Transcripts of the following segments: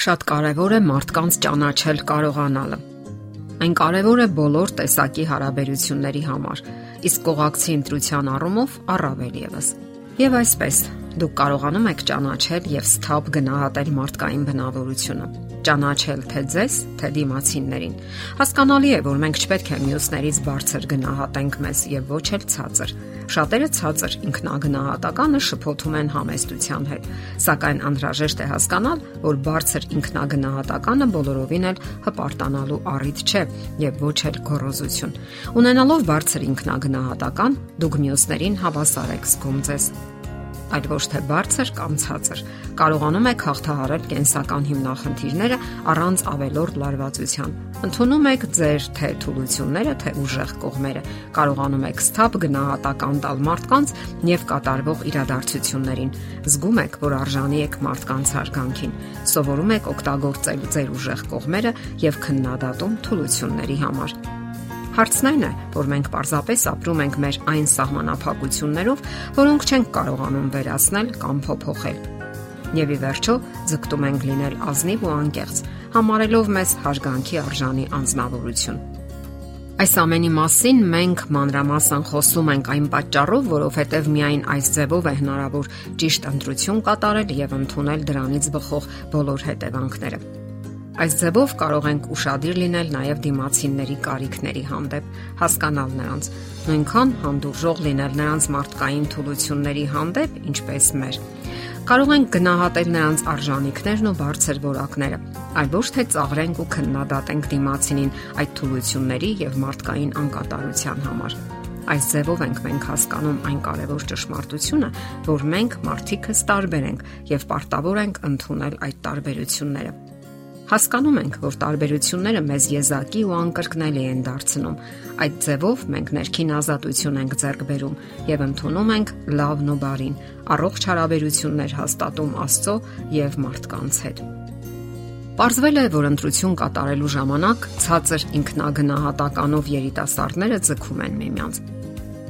Շատ կարևոր է մարդկանց ճանաչել կարողանալը։ Այն կարևոր է բոլոր տեսակի հարաբերությունների համար, իսկ կողակցի ընտրության առումով առավել եւս։ Եվ այսպես, դուք կարողանում եք ճանաչել եւ սթափ գնահատել մարդկային բնավորությունը ճանաչել թե ձեզ, թե դիմացիններին։ Հասկանալի է, որ մենք չպետք է մյուսներից բարձր գնահատենք մեզ եւ ոչ էլ ցածր։ Շատերը ցածր ինքնագնահատականը շփոթում են համեստության հետ, սակայն անհրաժեշտ է հասկանալ, որ բարձր ինքնագնահատականը բոլորովին էլ հպարտանալու առիթ չէ եւ ոչ էլ գոռոզություն։ Ունենալով բարձր ինքնագնահատական, դուք մյուսներին հավասար եք զգում ձեզ այլ ոչ թե բարձր կամ ցածր։ Կարողանում եք հաղթահարել կենսական հիմնախնդիրները առանց ավելորդ լարվածության։ Ընթանում եք ձեր թե թուլությունները, թե ուժեղ կողմերը։ Կարողանում եք ստապ գնահատական տալ մարդկանց եւ կատարվող իրադարձություններին։ Զգում եք, որ արժանի եք մարդկանց հարգանքին։ Սովորում եք օգտագործել ձեր ուժեղ կողմերը եւ քննադատում թուլությունների համար։ Հարցն այն է, որ մենք պարզապես ապրում ենք մեր այն սահմանափակություններով, որոնք չենք կարողանում վերացնել կամ փոփոխել։ Եվ ի վերջո ձգտում ենք լինել ազնիվ ու անկեղծ, համարելով մեզ հարգանքի արժանի անznավորություն։ Այս ամենի մասին մենք մանրամասն խոսում ենք այն պատճառով, որովհետև միայն այս ձևով է հնարավոր ճիշտ ընտրություն կատարել եւ ընդունել դրանից բխող բոլոր հետևանքները։ Այս ձևով կարող ենք ուրախadir լինել նաև դիմացինների կարիքների հանդեպ, հասկանալ նրանց, նույնքան հանդուրժող լինել նրանց մարդկային թուլությունների հանդեպ, ինչպես մեր։ Կարող ենք գնահատել նրանց արժանինքներն ու բարձր որակները, այլ ոչ թե ծաղրենք ու քննադատենք դիմացինին այդ թուլությունների եւ մարդկային անկատարության համար։ Այս ձևով ենք մենք հասկանում այն կարևոր ճշմարտությունը, որ մենք մարդիկս տարբեր ենք եւ պարտավոր ենք ընդունել այդ տարբերությունները։ Հասկանում ենք, որ տարբերությունները մեզ եզակի ու անկրկնելի են դարձնում։ Այդ ձևով մենք ներքին ազատություն ենք ձեռք բերում եւ ընդունում ենք լավն ու բարին, առողջ հարաբերություններ հաստատում Աստծո եւ մարդկանց հետ։ Պարզվել է, որ ընտրություն կատարելու ժամանակ ցածր ինքնագնահատականով երիտասարդները ձգում են միմյանց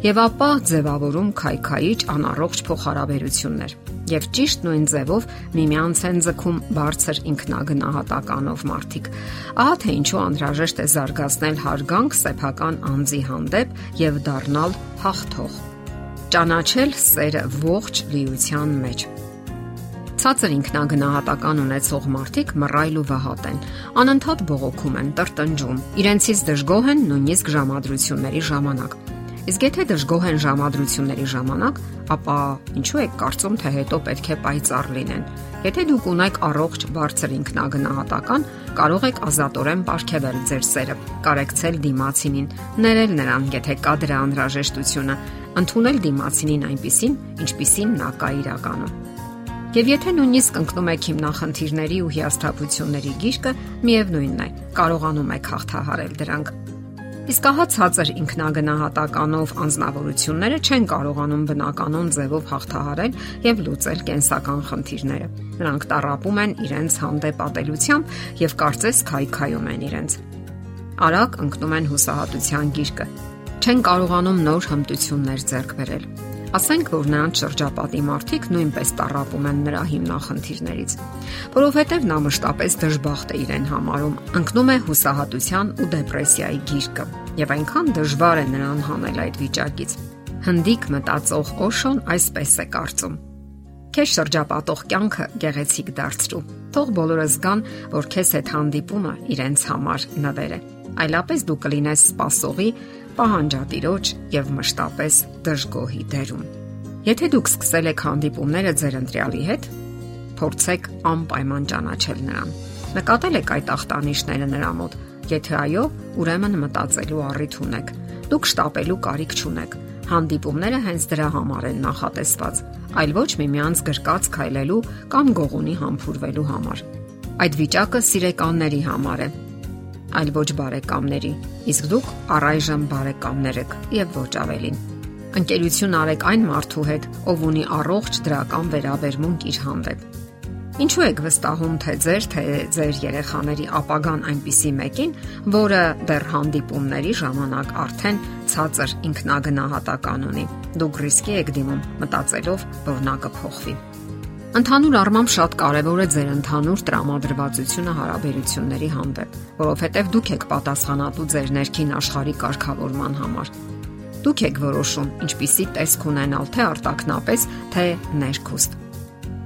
եւ ապա ձևավորում քայքայիչ անառողջ փոխհարաբերություններ եւ ճիշտ նույն ձևով միմյանց են ձգում բարձր ինքնագնահատականով մարդիկ ահա թե ինչու անհրաժեշտ է զարգացնել հարգանք սեփական անձի հանդեպ եւ դառնալ հաղթող ճանաչել սերը ողջ լիության մեջ Ցածր ինքնագնահատական ունեցող մարդիկ մռայլ ու վհատ են։ Անընդհատ բողոքում են, տրտնջում։ Իրենցից դժգոհ են նույնիսկ ժամադրությունների ժամանակ։ Իսկ եթե դժգոհ են ժամադրությունների ժամանակ, ապա ինչու եք կարծում, թե հետո պետք է պայծառ լինեն։ Եթե դուք ունեք առողջ բարձր ինքնագնահատական, կարող եք ազատորեն ապարգևել ձեր սերը, կարեկցել դիմացինին, ներել նրան, եթե կա դրա անհրաժեշտությունը, ընդունել դիմացինին այնպիսին, ինչպիսին նա կա իրականում։ Եվ եթե նույնիսկ ընկնում եք հիմնախնդիրների ու հիասթափությունների գիրկը, միևնույնն է, կարողանում եք հաղթահարել դրանք Իսկ ահա ցածր ինքնագնահատականով անznավորությունները չեն կարողանում բնականon ձևով հաղթահարել եւ լուծել կենսական խնդիրները։ Նրանք տարապում են իրենց հանդեպ ատելությամբ եւ կարծես քայքայում են իրենց։ Արագ ընկնում են հուսահատության գիրկը։ Չեն կարողանում նոր հմտություններ ձեռք բերել Ասենք որ նրան շրջապատի մարդիկ նույնպես տարապում են նրա հիմնախնդիրներից, որովհետև նա մշտապես դժբախտ է իրեն համարում, ընկնում է հուսահատության ու դեպրեսիայի գիրկը, եւ այնքան դժվար է նրան հանել այդ վիճակից։ Հնդիկ մտածող Օշոն այսպես է կարծում. Քեզ շրջապատող կյանքը գեղեցիկ դարձրու։ Թող բոլորը զգան, որ քեզ հետ հանդիպումը իրենց համար նվեր է։ Այլապես դու կլինես սпасողի պահանջատիրոջ եւ մշտապես դժգոհի դերում։ Եթե դուք սկսել եք հանդիպումները ձեր ընտրյալի հետ, փորձեք անպայման ճանաչել նրան։ Նկատել եք այդ ախտանիշները նրա մոտ։ Եթե այո, ուրեմն մտածելու առիթ ունեք։ Դուք շտապելու կարիք չունեք։ Հանդիպումները հենց դրա համար են նախատեսված, այլ ոչ միմյանց գրկած քայլելու կամ գողունի համբուրվելու համար։ Այդ վիճակը սիրեկանների համար է, այլ ոչ բարեկամների։ Իսկ դուք առայժմ բարեկամներ եք եւ ոչ ավելին։ Ընկերություն արեք այն մարդու հետ, ով ունի առողջ դրական վերաբերմունք իր հանդեպ։ Ինչու եք վստահում, թե ձեր թե ձեր երեխաների ապագան այնպիսի մեկին, որը դեռ հանդիպումների ժամանակ արդեն ցածր ինքնագնահատական ունի։ Դուք ռիսկի եք դիմում, մտածելով, որ նա կփոխվի։ Ընդհանուր առմամբ շատ կարևոր է ձեր ընդհանուր տրամադրվածությունը հարաբերությունների հանդեպ, որովհետև դուք եք պատասխանատու ձեր ներքին աշխարհի կարգավորման համար։ Դուք եք որոշում ինչպիսի տեսք ունենալ թե արտակնապես, թե ներքուստ։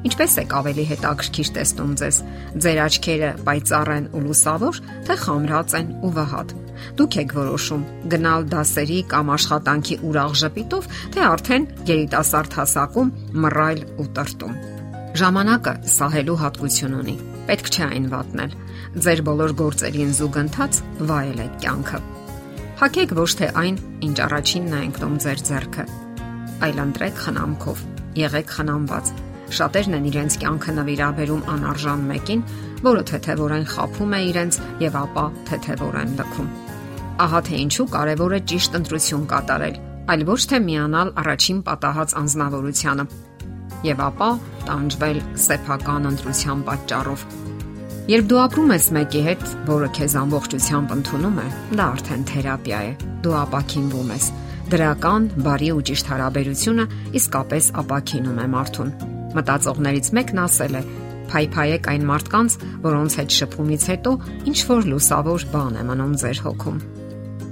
Ինչպես եք ավելի հետաքրքիր տեսնում ձեզ։ Ձեր աչքերը պայծառ են ու լուսավոր, թե խամրած են ու վհատ։ Դուք եք որոշում գնալ դասերի կամ աշխատանքի ուրախ ժպիտով, թե արդեն երիտասարդ հասակում մռայլ ու տրտում։ Ժամանակը սահելու հատկություն ունի։ Պետք չէ այն վատնել։ Ձեր բոլոր գործերին զուգընթաց վայելեք կյանքը։ Հակեք ոչ թե այն, ինչ առաջինն է ընկնում ձեր ձեռքը, այլ ընտրեք խնամքով։ Եղեք խնամված։ Շատերն են իրենց կյանքը նվիրաբերում անարժան մեկին, որը թեթևորեն խափում է իրենց եւ ապա թեթևորեն լքում։ Ահա թե ինչու կարևոր է ճիշտ ընտրություն կատարել, այլ ոչ թե միանալ առաջին պատահած անznավորությանը եւ ապա տանջվել սեփական ընտրության պատճառով։ Երբ դու ապրում ես մեկի հետ, որը քեզ ամբողջությամբ ընդունում է, դա արդեն թերապիա է։ Դու ապակինվում ես։ Դրական, բարի ու ճիշտ հարաբերությունը իսկապես ապակինում է մարդուն։ Մտածողներից մեկն ասել է. «Փայփայեք այն մարդկանց, որոնց հետ շփումից հետո ինչ որ լուսավոր բան է մնում ձեր հոգում»։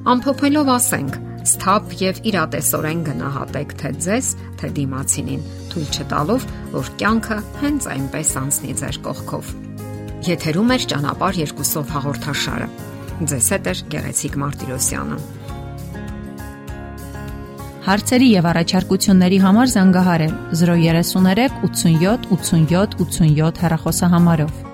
Ամփոփելով ասենք, սթափ եւ իրատեսորեն գնահատեք թե ձեզ, թե դիմացինին, թույլ չտալով, որ կյանքը հենց այնպես անցնի ձեր կողքով։ Եթերում է ճանապարհ երկուսով հաղորդաշարը։ Ձեզ հետ է Գեղեցիկ Մարտիրոսյանը։ Հարցերի եւ առաջարկությունների համար զանգահարել 033 87 87 87 հեռախոսահամարով։